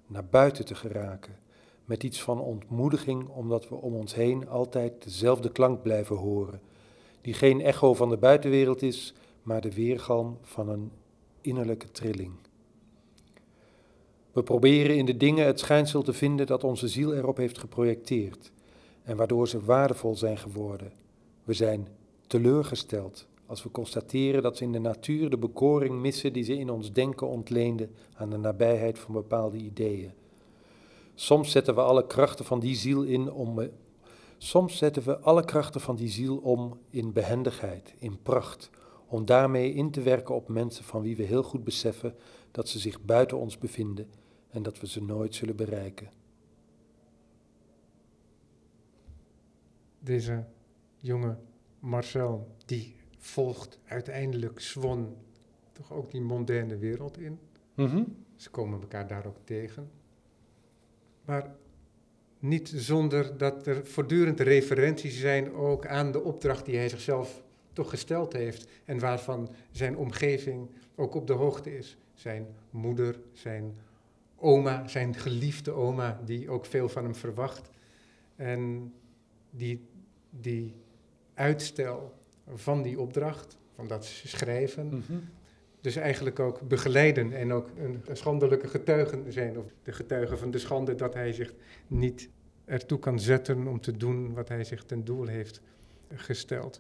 naar buiten te geraken, met iets van ontmoediging omdat we om ons heen altijd dezelfde klank blijven horen, die geen echo van de buitenwereld is, maar de weergalm van een innerlijke trilling. We proberen in de dingen het schijnsel te vinden dat onze ziel erop heeft geprojecteerd en waardoor ze waardevol zijn geworden. We zijn teleurgesteld als we constateren dat ze in de natuur de bekoring missen die ze in ons denken ontleenden aan de nabijheid van bepaalde ideeën. Soms zetten we alle krachten van die ziel in om soms zetten we alle krachten van die ziel om in behendigheid, in pracht, om daarmee in te werken op mensen van wie we heel goed beseffen dat ze zich buiten ons bevinden en dat we ze nooit zullen bereiken. Deze jonge Marcel, die volgt uiteindelijk Swan toch ook die mondaine wereld in. Mhm. Ze komen elkaar daar ook tegen. Maar niet zonder dat er voortdurend referenties zijn ook aan de opdracht die hij zichzelf toch gesteld heeft en waarvan zijn omgeving ook op de hoogte is. Zijn moeder, zijn oma, zijn geliefde oma, die ook veel van hem verwacht. En die, die uitstel van die opdracht, van dat schrijven, Mhm. Dus eigenlijk ook begeleiden en ook een schandelijke getuigen zijn, of de getuigen van de schande dat hij zich niet ertoe kan zetten om te doen wat hij zich ten doel heeft gesteld.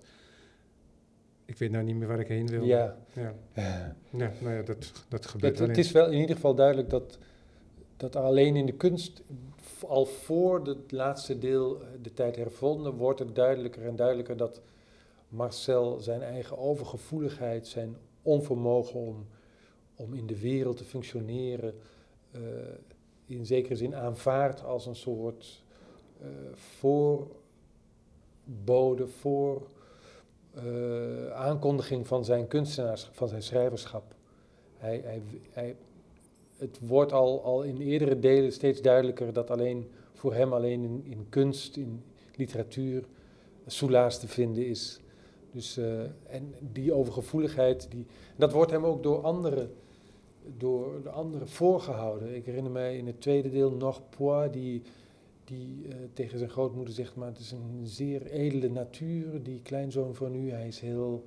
Ik weet nou niet meer waar ik heen wil. Ja. ja. Ja. Ja, nou ja, dat, dat gebeurt Het, het is wel in ieder geval duidelijk dat, dat alleen in de kunst, al voor het laatste deel eh, de tijd hervonden, wordt het duidelijker en duidelijker dat Marcel zijn eigen overgevoeligheid, zijn onvermogen om, om in de wereld te functioneren, eh, in zekere zin aanvaardt als een soort eh voorbode, voor eh, aankondiging van zijn kunstenaars, van zijn schrijverschap. Hij, hij, hij, het wordt al, al in eerdere delen steeds duidelijker dat alleen voor hem alleen in, in kunst, in literatuur, soelaas te vinden is. Dus, eh, en die overgevoeligheid, die, dat wordt hem ook door anderen, door de anderen voorgehouden. Ik herinner mij in het tweede deel nog die, die eh, tegen zijn grootmoeder zegt, maar het is een zeer edele natuur, die kleinzoon van u, hij is heel...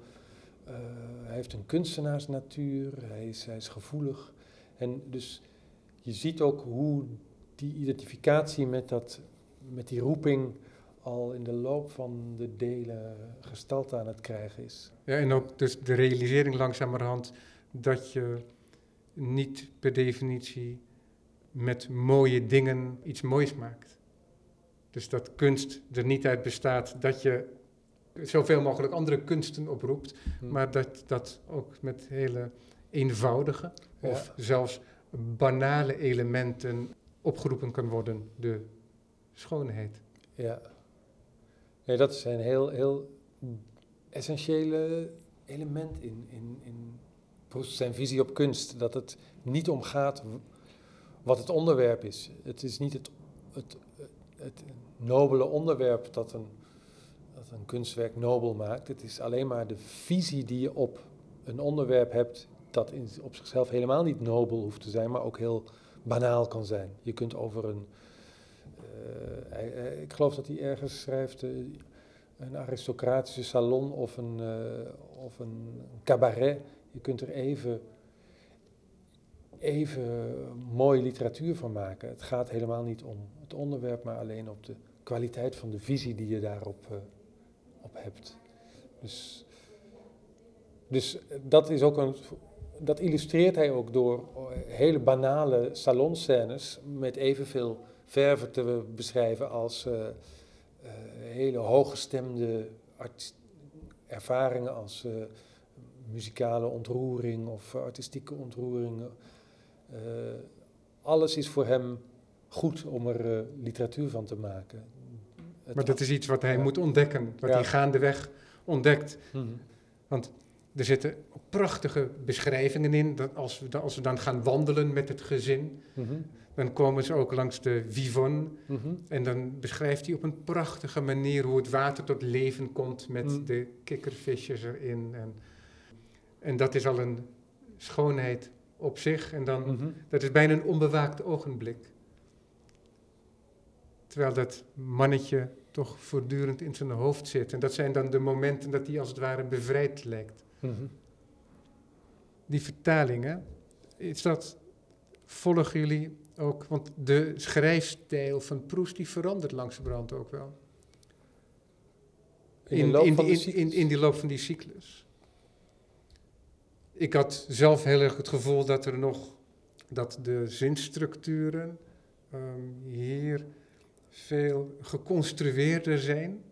eh, hij heeft een kunstenaarsnatuur, hij is, hij is gevoelig. En dus je ziet ook hoe die identificatie met, dat, met die roeping al in de loop van de delen gestalte aan het krijgen is. Ja, en ook dus de realisering langzamerhand dat je niet per definitie met mooie dingen iets moois maakt. Dus dat kunst er niet uit bestaat dat je zoveel mogelijk andere kunsten oproept, Hm. maar dat dat ook met hele eenvoudige Ja. of zelfs banale elementen opgeroepen kan worden. De schoonheid. Ja. Nee, dat is een heel, heel essentiële element in, in, in zijn visie op kunst. Dat het niet omgaat w- wat het onderwerp is. Het is niet het, het, het nobele onderwerp dat een, dat een kunstwerk nobel maakt. Het is alleen maar de visie die je op een onderwerp hebt dat in, op zichzelf helemaal niet nobel hoeft te zijn, maar ook heel banaal kan zijn. Je kunt over een hij- ik geloof dat hij ergens schrijft eh, een aristocratische salon of een, eh, of een cabaret. Je kunt er even, even mooie literatuur van maken. Het gaat helemaal niet om het onderwerp, maar alleen op de kwaliteit van de visie die je daarop eh, op hebt. Dus, dus dat is ook een. Dat illustreert hij ook door hele banale salonscènes met evenveel verven te beschrijven als eh, eh, hele hooggestemde ervaringen als eh, muzikale ontroering of artistieke ontroering. Eh, alles is voor hem goed om er literatuur van te maken. het Maar dat is iets wat hij Ja. moet ontdekken, wat Ja. hij gaandeweg ontdekt. Mhm. Er zitten prachtige beschrijvingen in. Dat als, we, als we dan gaan wandelen met het gezin, Mhm. Dan komen ze ook langs de Vivonne. Mhm. En dan beschrijft hij op een prachtige manier hoe het water tot leven komt met Mm. de kikkervisjes erin. En, en dat is al een schoonheid op zich. En dan, Mhm. dat is bijna een onbewaakt ogenblik. Terwijl dat mannetje toch voortdurend in zijn hoofd zit. En dat zijn dan de momenten dat hij als het ware bevrijd lijkt. Mhm. Die vertalingen, is dat, volgen jullie ook? Want de schrijfstijl van Proest die verandert langzamerhand ook wel. In de loop in, in, cyclus? in, in die loop van die cyclus. Ik had zelf heel erg het gevoel dat er nog, dat de zinstructuren ehm, hier veel geconstrueerder zijn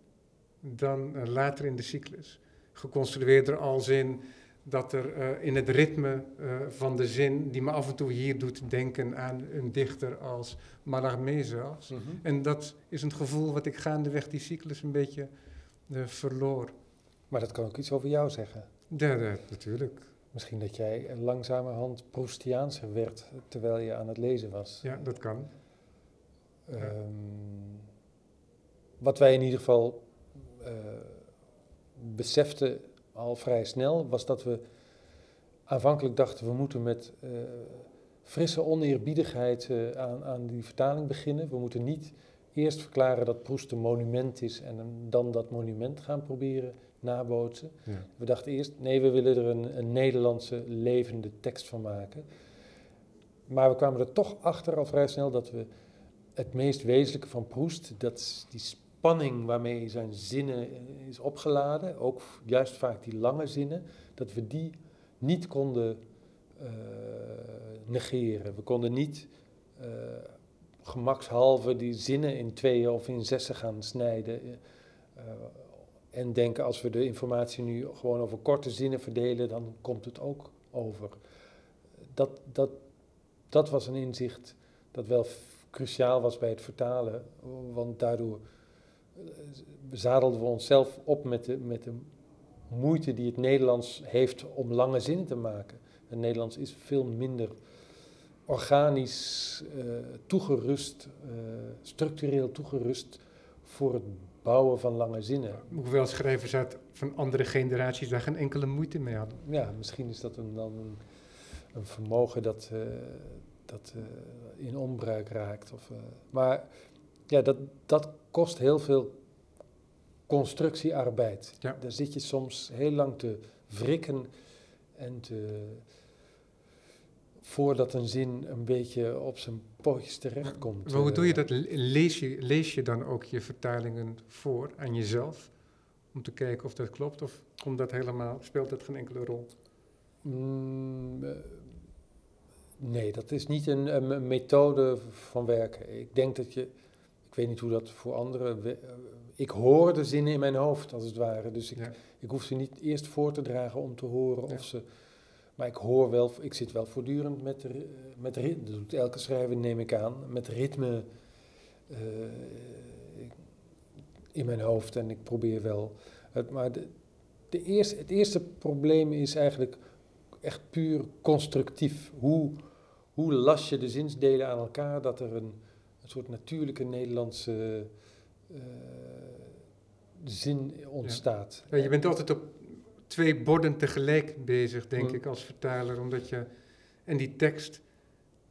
dan eh, later in de cyclus. Geconstrueerder als in dat er eh, in het ritme eh, van de zin, die me af en toe hier doet denken aan een dichter als Mallarmé zelfs. Mhm. En dat is een gevoel wat ik gaandeweg die cyclus een beetje eh, verloor. Maar dat kan ook iets over jou zeggen. Ja, ja, natuurlijk. Misschien dat jij langzamerhand Proustiaanser werd terwijl je aan het lezen was. Ja, dat kan. Ehm, wat wij in ieder geval beseften al vrij snel, was dat we aanvankelijk dachten we moeten met eh, frisse oneerbiedigheid eh, aan, aan die vertaling beginnen. We moeten niet eerst verklaren dat Proest een monument is en dan dat monument gaan proberen nabootsen. Ja. We dachten eerst, nee, we willen er een, een Nederlandse levende tekst van maken. Maar we kwamen er toch achter al vrij snel dat we het meest wezenlijke van Proest, dat is die spanning waarmee zijn zinnen eh, is opgeladen, ook juist vaak die lange zinnen, dat we die niet konden eh, negeren. We konden niet eh, gemakshalve die zinnen in tweeën of in zessen gaan snijden. en denken als we de informatie nu gewoon over korte zinnen verdelen, dan komt het ook over. Dat, dat, dat was een inzicht dat wel cruciaal was bij het vertalen, want daardoor zadelden we onszelf op met de, met de moeite die het Nederlands heeft om lange zinnen te maken. Het Nederlands is veel minder organisch eh, toegerust, eh, structureel toegerust voor het bouwen van lange zinnen. Hoewel schrijvers uit van andere generaties daar geen enkele moeite mee hadden. Ja, misschien is dat een, dan een, een vermogen dat, eh, dat eh, in onbruik raakt. Of, eh, maar ja, dat, dat kost heel veel constructiearbeid. Ja. Daar zit je soms heel lang te wrikken en te, voordat een zin een beetje op zijn pootjes terechtkomt. Maar hoe Eh, doe je dat? Lees je, lees je dan ook je vertalingen voor aan jezelf? Om te kijken of dat klopt? Of komt dat helemaal, speelt dat geen enkele rol? Mm, eh, nee, dat is niet een, een- methode van werken. Ik denk dat je, weet niet hoe dat voor anderen, ik hoor de zinnen in mijn hoofd als het ware. Dus ik, Ja. ik hoef ze niet eerst voor te dragen om te horen Ja. of ze, maar ik hoor wel, ik zit wel voortdurend met, met ritme, dat doet elke schrijver neem ik aan, met ritme eh, in mijn hoofd en ik probeer wel, het, maar de, de eerste, het eerste probleem is eigenlijk echt puur constructief. Hoe, hoe las je de zinsdelen aan elkaar dat er een, een soort natuurlijke Nederlandse eh, zin ontstaat? Ja, je bent altijd op twee borden tegelijk bezig, denk Mm. ik, als vertaler. Omdat je en die tekst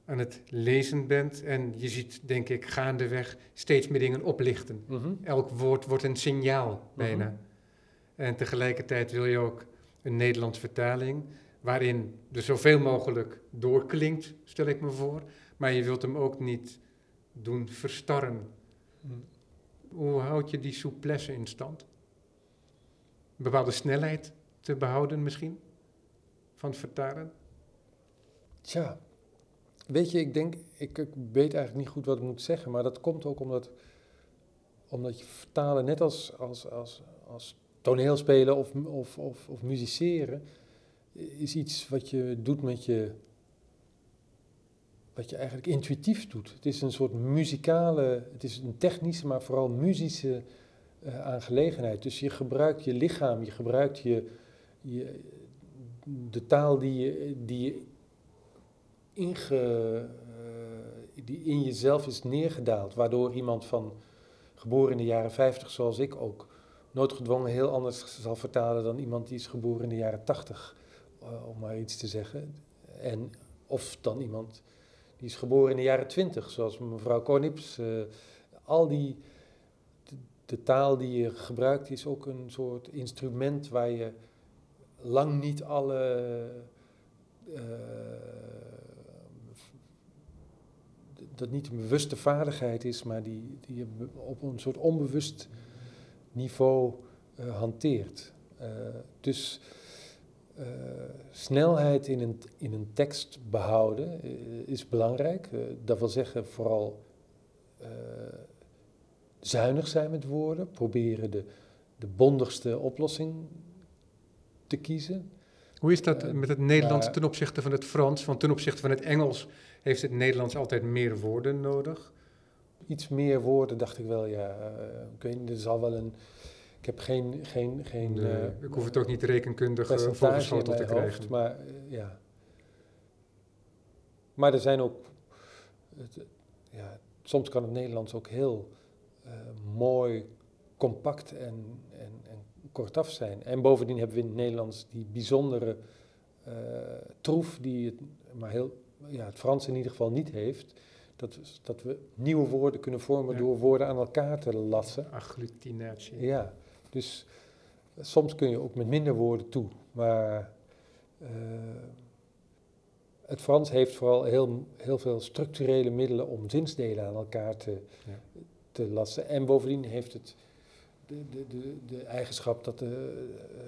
aan het lezen bent. En je ziet, denk ik, gaandeweg steeds meer dingen oplichten. Mhm. Elk woord wordt een signaal bijna. Mhm. En tegelijkertijd wil je ook een Nederlands vertaling. Waarin er zoveel mogelijk doorklinkt, stel ik me voor. Maar je wilt hem ook niet doen verstarren. Hoe houd je die souplesse in stand? Een bepaalde snelheid te behouden misschien? Van vertalen? Tja, weet je, ik denk, ik, ik weet eigenlijk niet goed wat ik moet zeggen, maar dat komt ook omdat, omdat je vertalen, net als, als, als, als toneelspelen of, of, of, of musiceren, is iets wat je doet met je wat je eigenlijk intuïtief doet. Het is een soort muzikale, het is een technische, maar vooral muzische uh, aangelegenheid. Dus je gebruikt je lichaam, je gebruikt je, je de taal die je, die uh, die in jezelf is neergedaald, waardoor iemand van geboren in de jaren 50, zoals ik ook, noodgedwongen heel anders zal vertalen dan iemand die is geboren in de jaren 80, uh, eh, om maar iets te zeggen. En, of dan iemand die is geboren in de jaren 20, zoals mevrouw Konips. Uh, al die, de, taal die je gebruikt is ook een soort instrument waar je lang niet alle. Uh, dat niet een bewuste vaardigheid is, maar die, die je op een soort onbewust niveau uh, hanteert. Dus uh, snelheid in een, in een tekst behouden is belangrijk. dat wil zeggen vooral zuinig zijn met woorden, proberen de, de bondigste oplossing te kiezen. Hoe is dat met het Nederlands ten opzichte van het Frans? Want ten opzichte van het Engels heeft het Nederlands altijd meer woorden nodig? Iets meer woorden, dacht ik wel, ja. ik weet, er zal wel een heb geen... geen, geen nee, uh, ik hoef het ook niet rekenkundig voorgeschoteld te krijgen. Hoofd, maar uh, ja. Maar er zijn ook... Het, ja, soms kan het Nederlands ook heel mooi, compact en, en, en, kortaf zijn. En bovendien hebben we in het Nederlands die bijzondere troef die het, maar heel, ja, het Frans in ieder geval niet heeft dat, dat we nieuwe woorden kunnen vormen ja. door woorden aan elkaar te lassen. Agglutinatie. Ja, dus soms kun je ook met minder woorden toe. Maar uh, het Frans heeft vooral heel, heel veel structurele middelen om zinsdelen aan elkaar te, ja. te lassen. En bovendien heeft het de, de, de, de eigenschap dat de, uh,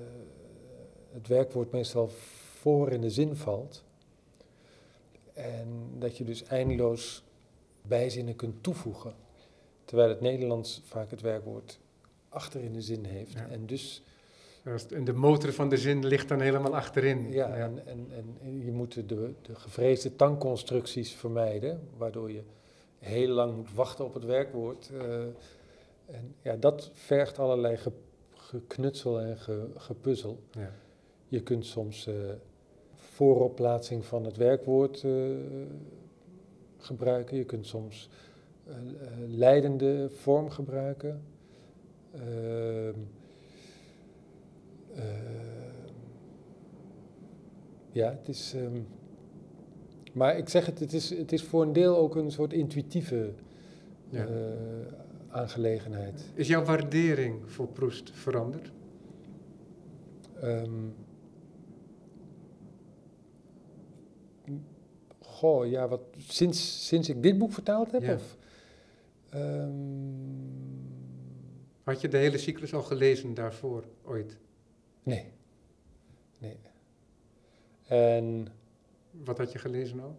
het werkwoord meestal voor in de zin valt. En dat je dus eindeloos bijzinnen kunt toevoegen. Terwijl het Nederlands vaak het werkwoord achter in de zin heeft. En dus... En de motor van de zin ligt dan helemaal achterin. Ja, En, en, en je moet de, de gevreesde tankconstructies vermijden, waardoor je heel lang moet wachten op het werkwoord. Uh, en ja, dat vergt allerlei ge, geknutsel en ge, gepuzzel. Ja. Je kunt soms uh, vooropplaatsing van het werkwoord uh, gebruiken. Je kunt soms leidende vorm gebruiken. Uh, uh, ja, het is. Um, maar ik zeg het, het is, het is voor een deel ook een soort intuïtieve ja. uh, aangelegenheid. Is jouw waardering voor Proest veranderd? Um, goh, ja, wat, sinds, sinds ik dit boek vertaald heb? Ja. Of, um, had je de hele cyclus al gelezen daarvoor ooit? Nee. Nee. En... Wat had je gelezen al?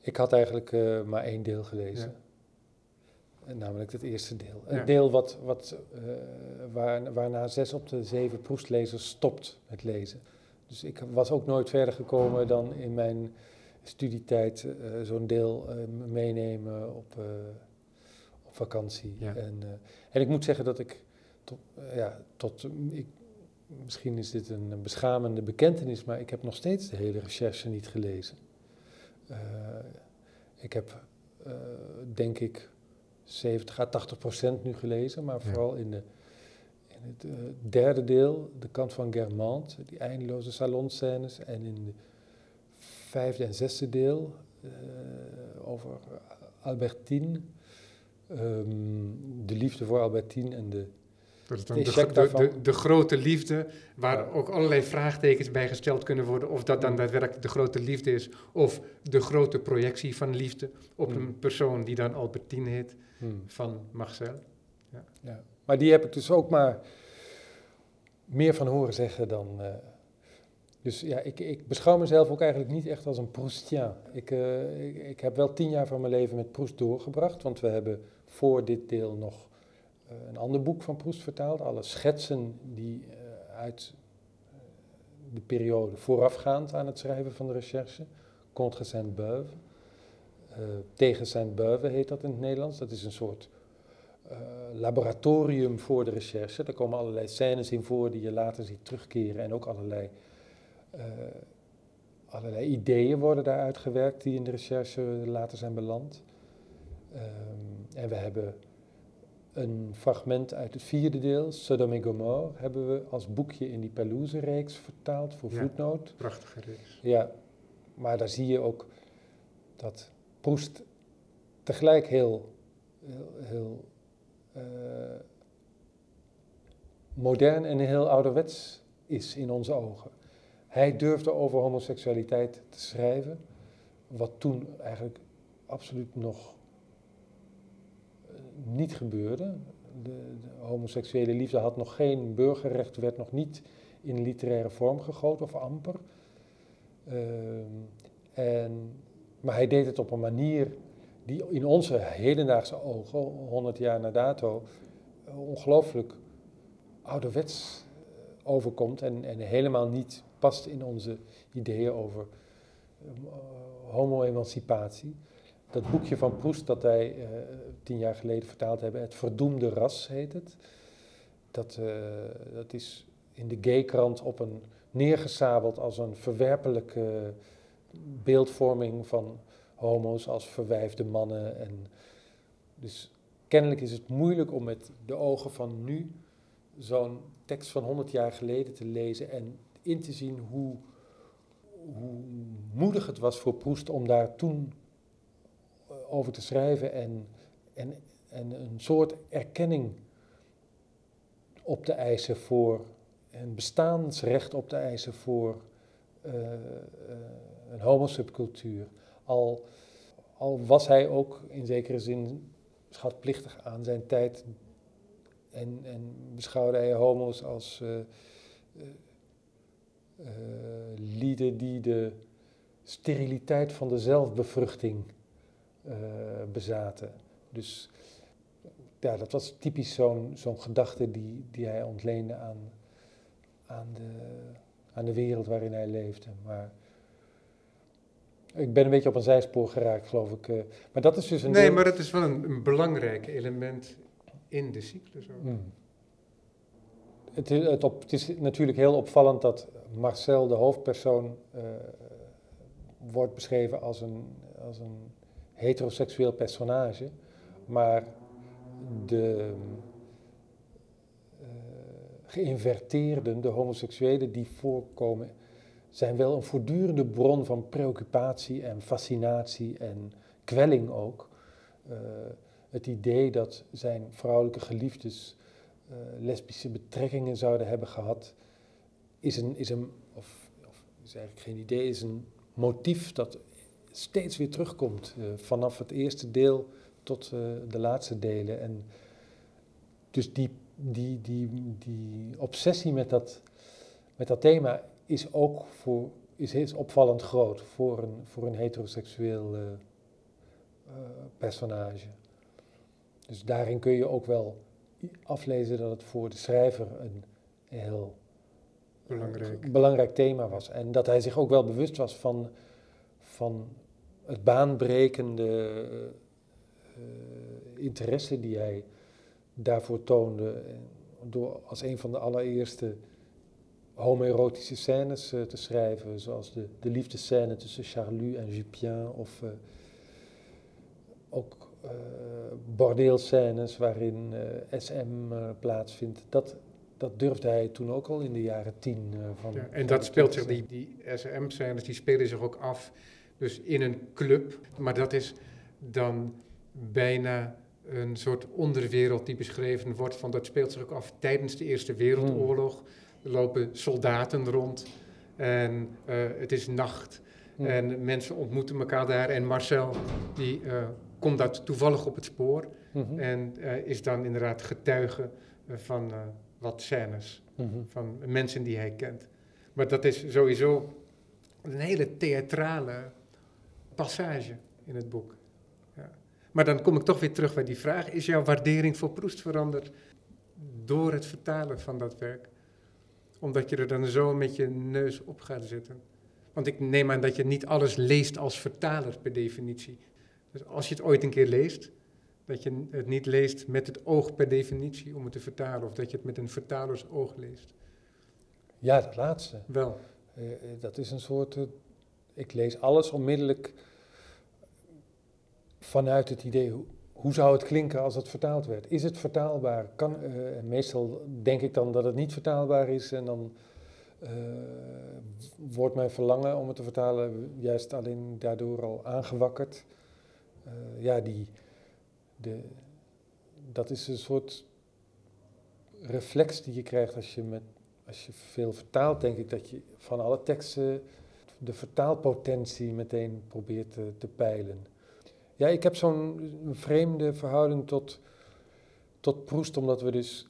Ik had eigenlijk uh, maar één deel gelezen. Ja. Namelijk het eerste deel. Ja. Het deel wat, wat, uh, waar, waarna zes op de zeven proestlezers stopt met lezen. Dus ik was ook nooit verder gekomen dan in mijn studietijd uh, zo'n deel meenemen op vakantie. Ja. En, uh, en ik moet zeggen dat ik tot, uh, ja, tot ik, misschien is dit een, een, beschamende bekentenis, maar ik heb nog steeds de hele recherche niet gelezen. Uh, ik heb, denk ik, 70 à 80 procent nu gelezen, maar vooral in, de, in het derde deel, de kant van Germant, die eindeloze salonscènes, en in de vijfde en zesde deel over Albertine um, de liefde voor Albertine en de. Dat is dan de, de, de, de, grote liefde, waar ja. ook allerlei vraagtekens bij gesteld kunnen worden. Of dat dan mm. daadwerkelijk de grote liefde is, of de grote projectie van liefde op mm. een persoon die dan Albertine heet, mm. van Marcel. Ja. ja. Maar die heb ik dus ook maar meer van horen zeggen dan. Uh, dus ja, ik, ik, beschouw mezelf ook eigenlijk niet echt als een Proustien. Ik, uh, ik, ik, heb wel tien jaar van mijn leven met Proust doorgebracht, want we hebben voor dit deel nog uh, een ander boek van Proust vertaald. Alle schetsen die uh, uit de periode voorafgaand aan het schrijven van de recherche, Contre Saint-Beuve. tegen Saint-Beuve heet dat in het Nederlands. Dat is een soort laboratorium voor de recherche. Daar komen allerlei scènes in voor die je later ziet terugkeren en ook allerlei, allerlei ideeën worden daar uitgewerkt die in de recherche later zijn beland. Um, en we hebben een fragment uit het vierde deel, Sodom en Gomorre, hebben we als boekje in die Pelouse-reeks vertaald voor ja, voetnoot. Prachtige reeks. Ja, maar daar zie je ook dat Proest tegelijk heel, heel, heel uh, modern en heel ouderwets is in onze ogen. Hij durfde over homoseksualiteit te schrijven, wat toen eigenlijk absoluut nog eh, niet gebeurde. De, de, homoseksuele liefde had nog geen burgerrecht, werd nog niet in literaire vorm gegoten of amper. Uh, en, maar hij deed het op een manier die in onze hedendaagse ogen, 100 jaar na dato, ongelooflijk ouderwets eh, overkomt en, en helemaal niet past in onze ideeën over uh, homo-emancipatie. Dat boekje van Proest dat wij uh, tien jaar geleden vertaald hebben, Het Verdoemde Ras heet het. Dat, uh, dat is in de gaykrant op een neergesabeld als een verwerpelijke beeldvorming van homo's als verwijfde mannen. En dus kennelijk is het moeilijk om met de ogen van nu zo'n tekst van 100 jaar geleden te lezen en in te zien hoe, hoe moedig het was voor Proest om daar toen eh, over te schrijven en, en, en een soort erkenning op te eisen voor, een bestaansrecht op te eisen voor uh, uh, een homosubcultuur. Al, al was hij ook in zekere zin schatplichtig aan zijn tijd en, en beschouwde hij homo's als uh, lieden die de steriliteit van de zelfbevruchting bezaten. Dus ja, dat was typisch zo'n zo'n gedachte die, die hij ontleende aan, aan, de, aan de wereld waarin hij leefde. Maar ik ben een beetje op een zijspoor geraakt, geloof ik. Eh. maar dat is dus een. Nee, maar dat is wel een, een belangrijk element in de cyclus. Ook. Hmm. Het, is, het, op, het, is natuurlijk heel opvallend dat Marcel, de hoofdpersoon, uh, wordt beschreven als een, als een heteroseksueel personage. Maar de uh, geïnverteerden, de homoseksuelen die voorkomen zijn wel een voortdurende bron van preoccupatie en fascinatie en kwelling ook. Uh, het idee dat zijn vrouwelijke geliefdes uh, lesbische betrekkingen zouden hebben gehad, is een, is een of, of, is eigenlijk geen idee, is een motief dat steeds weer terugkomt. Uh, vanaf het eerste deel tot de laatste delen. En dus die, die, die, die obsessie met dat, met dat thema is ook voor, is, is opvallend groot voor een, voor een heteroseksueel uh, personage. Dus daarin kun je ook wel aflezen dat het voor de schrijver een heel belangrijk, belangrijk thema was. En dat hij zich ook wel bewust was van, van het baanbrekende uh, interesse die hij daarvoor toonde. Door als een van de allereerste homoerotische scènes uh, te schrijven, zoals de, de liefdescène tussen Charlus en Jupien, of uh, ook uh, bordeelscènes waarin SM plaatsvindt. Dat, dat durfde hij toen ook al in de jaren tien van. Ja, en dat speelt zich, die, die SM-scènes, die spelen zich ook af, dus in een club, maar dat is dan bijna een soort onderwereld die beschreven wordt van dat speelt zich ook af tijdens de Eerste Wereldoorlog. Hmm. Er lopen soldaten rond en uh, het is nacht. En mensen ontmoeten elkaar daar. En Marcel, die uh, komt dat toevallig op het spoor. Mm-hmm. En uh, is dan inderdaad getuige van wat scènes. Mm-hmm. Van mensen die hij kent. Maar dat is sowieso een hele theatrale passage in het boek. Ja. Maar dan kom ik toch weer terug bij die vraag. Is jouw waardering voor Proest veranderd door het vertalen van dat werk? Omdat je er dan zo met je neus op gaat zitten. Want ik neem aan dat je niet alles leest als vertaler per definitie. Dus als je het ooit een keer leest, dat je het niet leest met het oog per definitie om het te vertalen, of dat je het met een vertalers oog leest. Ja, dat laatste. Wel. Uh, dat is een soort. Uh, ik lees alles onmiddellijk vanuit het idee. Hoe, zou het klinken als het vertaald werd? Is het vertaalbaar? Kan, uh, meestal denk ik dan dat het niet vertaalbaar is en dan wordt mijn verlangen om het te vertalen juist alleen daardoor al aangewakkerd. ja, die, de, dat is een soort reflex die je krijgt als je, met, als je veel vertaalt, denk ik, dat je van alle teksten de vertaalpotentie meteen probeert te, te peilen. Ja, ik heb zo'n vreemde verhouding tot, tot Proest, omdat we dus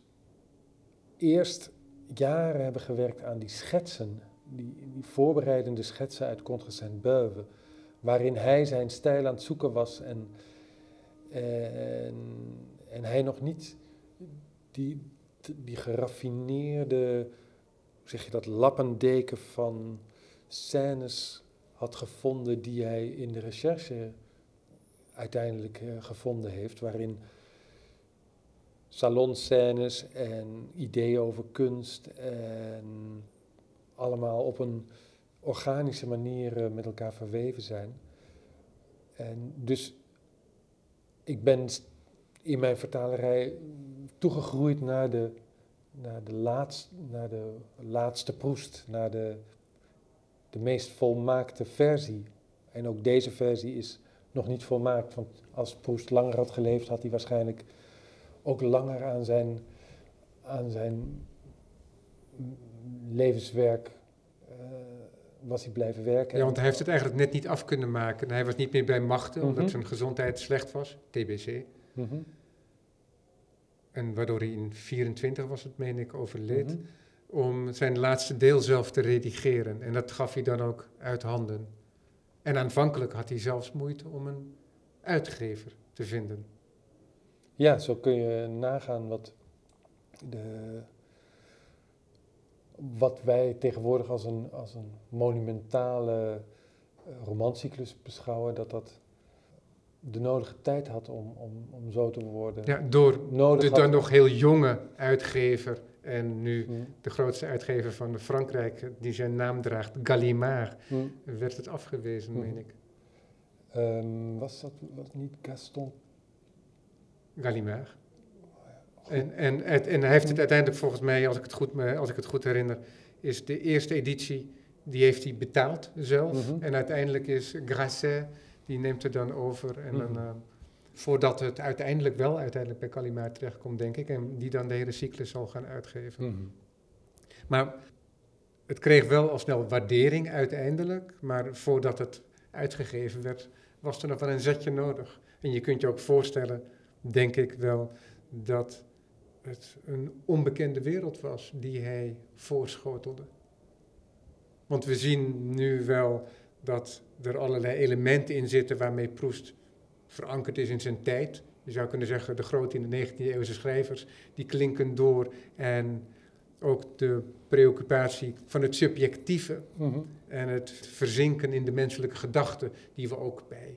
eerst jaren hebben gewerkt aan die schetsen, die, die voorbereidende schetsen uit Contre Saint-Beuve, waarin hij zijn stijl aan het zoeken was en en, en hij nog niet die, die geraffineerde, hoe zeg je dat, lappendeken van scènes had gevonden die hij in de recherche uiteindelijk uh, gevonden heeft, waarin salonscènes en ideeën over kunst en allemaal op een organische manier uh, met elkaar verweven zijn. En dus ik ben in mijn vertalerij toegegroeid naar de, naar de, laatste, naar de laatste proest, naar de, de meest volmaakte versie. En ook deze versie is nog niet volmaakt, want als Proest langer had geleefd, had hij waarschijnlijk ook langer aan zijn, aan zijn levenswerk uh, was hij blijven werken. Ja, want hij heeft het eigenlijk net niet af kunnen maken. Hij was niet meer bij machten, omdat Mhm. zijn gezondheid slecht was, TBC. Mhm. En waardoor hij in 24 was het, meen ik, overleed. Mhm. Om zijn laatste deel zelf te redigeren. En dat gaf hij dan ook uit handen. En aanvankelijk had hij zelfs moeite om een uitgever te vinden. Ja, zo kun je nagaan wat, de, wat wij tegenwoordig als een, als een monumentale uh, romancyclus beschouwen, dat dat de nodige tijd had om, om, om zo te worden. Ja, door Nodig de had- dan nog heel jonge uitgever en nu Hm, de grootste uitgever van Frankrijk, die zijn naam draagt, Gallimard, hm. werd het afgewezen, Mhm. meen ik. Ehm, was dat was niet Gaston? Gallimard. En, en, het- en hij heeft het uiteindelijk volgens mij, als ik het goed, als ik het goed herinner, is de eerste editie, die heeft hij betaald zelf. Mhm. En uiteindelijk is Grasset, die neemt het dan over. En dan, Mhm. Voordat het uiteindelijk wel uiteindelijk bij Gallimard terechtkomt, denk ik. En die dan de hele cyclus zal gaan uitgeven. Mhm. Maar het kreeg wel al snel waardering uiteindelijk. Maar voordat het uitgegeven werd, was er nog wel een zetje nodig. En je kunt je ook voorstellen, denk ik wel, dat het een onbekende wereld was die hij voorschotelde. Want we zien nu wel dat er allerlei elementen in zitten waarmee Proest verankerd is in zijn tijd. Je zou kunnen zeggen, de grote in de 19e eeuwse schrijvers, die klinken door. En ook de preoccupatie van het subjectieve Mhm. en het verzinken in de menselijke gedachte, die we ook bij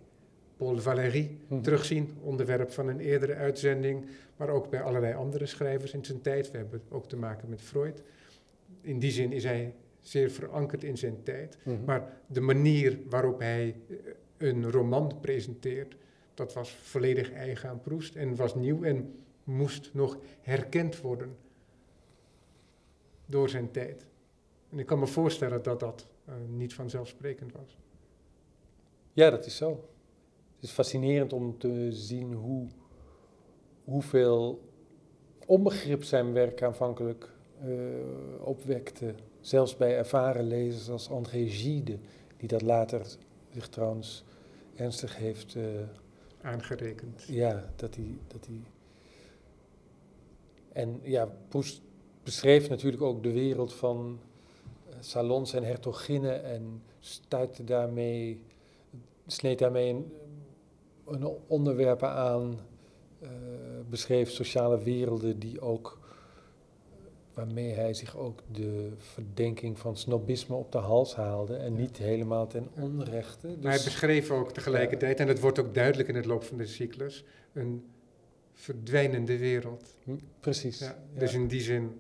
Paul Valéry Mhm. terugzien, onderwerp van een eerdere uitzending, maar ook bij allerlei andere schrijvers in zijn tijd. We hebben ook te maken met Freud. In die zin is hij zeer verankerd in zijn tijd. Mhm. Maar de manier waarop hij eh, een roman presenteert, dat was volledig eigen aan Proest en was nieuw en moest nog herkend worden door zijn tijd. En ik kan me voorstellen dat dat eh, niet vanzelfsprekend was. Ja, dat is zo. Het is fascinerend om te zien hoe, hoeveel onbegrip zijn werk aanvankelijk eh, opwekte. Zelfs bij ervaren lezers als André Gide, die dat later zich trouwens ernstig heeft. eh, Aangerekend. ja, dat hij. Dat hij en ja, beschreef natuurlijk ook de wereld van eh, salons en hertoginnen en stuitte daarmee, sneed daarmee een, onderwerpen aan, eh, beschreef sociale werelden die ook, waarmee hij zich ook de verdenking van snobisme op de hals haalde en niet helemaal ten onrechte. Maar hij Dus, beschreef ook tegelijkertijd, en dat wordt ook duidelijk in het loop van de cyclus, een verdwijnende wereld. Hm, precies. Ja. Dus in die zin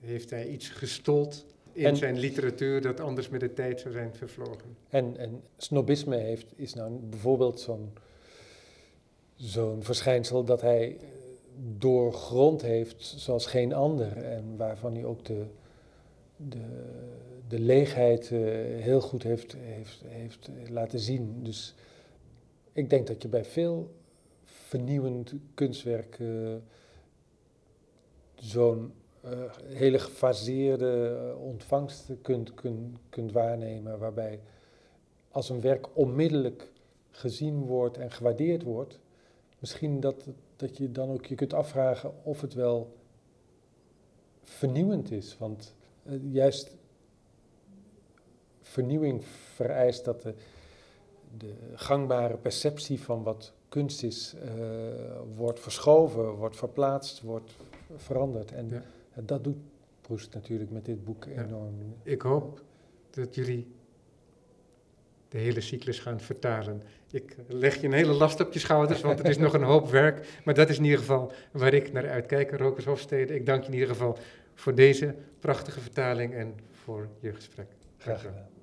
heeft hij iets gestold in En- zijn literatuur dat anders met de tijd zou zijn vervlogen. En, en snobisme heeft, is nou bijvoorbeeld zo'n zo'n verschijnsel dat hij doorgrond heeft zoals geen ander. En waarvan hij ook de, de, de leegheid eh, heel goed heeft, heeft, heeft laten zien. Dus ik denk dat je bij veel vernieuwend kunstwerk eh, zo'n eh, hele gefaseerde ontvangst kunt, kunt, kunt waarnemen. Waarbij als een werk onmiddellijk gezien wordt en gewaardeerd wordt, misschien dat, dat je dan ook je kunt afvragen of het wel vernieuwend is. Want eh, juist vernieuwing vereist dat de, de gangbare perceptie van wat kunst is, eh, wordt verschoven, wordt verplaatst, wordt veranderd. En Ja. dat doet Proest natuurlijk met dit boek Ja. enorm. Ik hoop dat jullie de hele cyclus gaan vertalen. Ik leg je een hele last op je schouders, want het is nog een hoop werk. Maar dat is in ieder geval waar ik naar uitkijk, Rokers Hofstede. Ik dank je in ieder geval voor deze prachtige vertaling en voor je gesprek. Graag gedaan.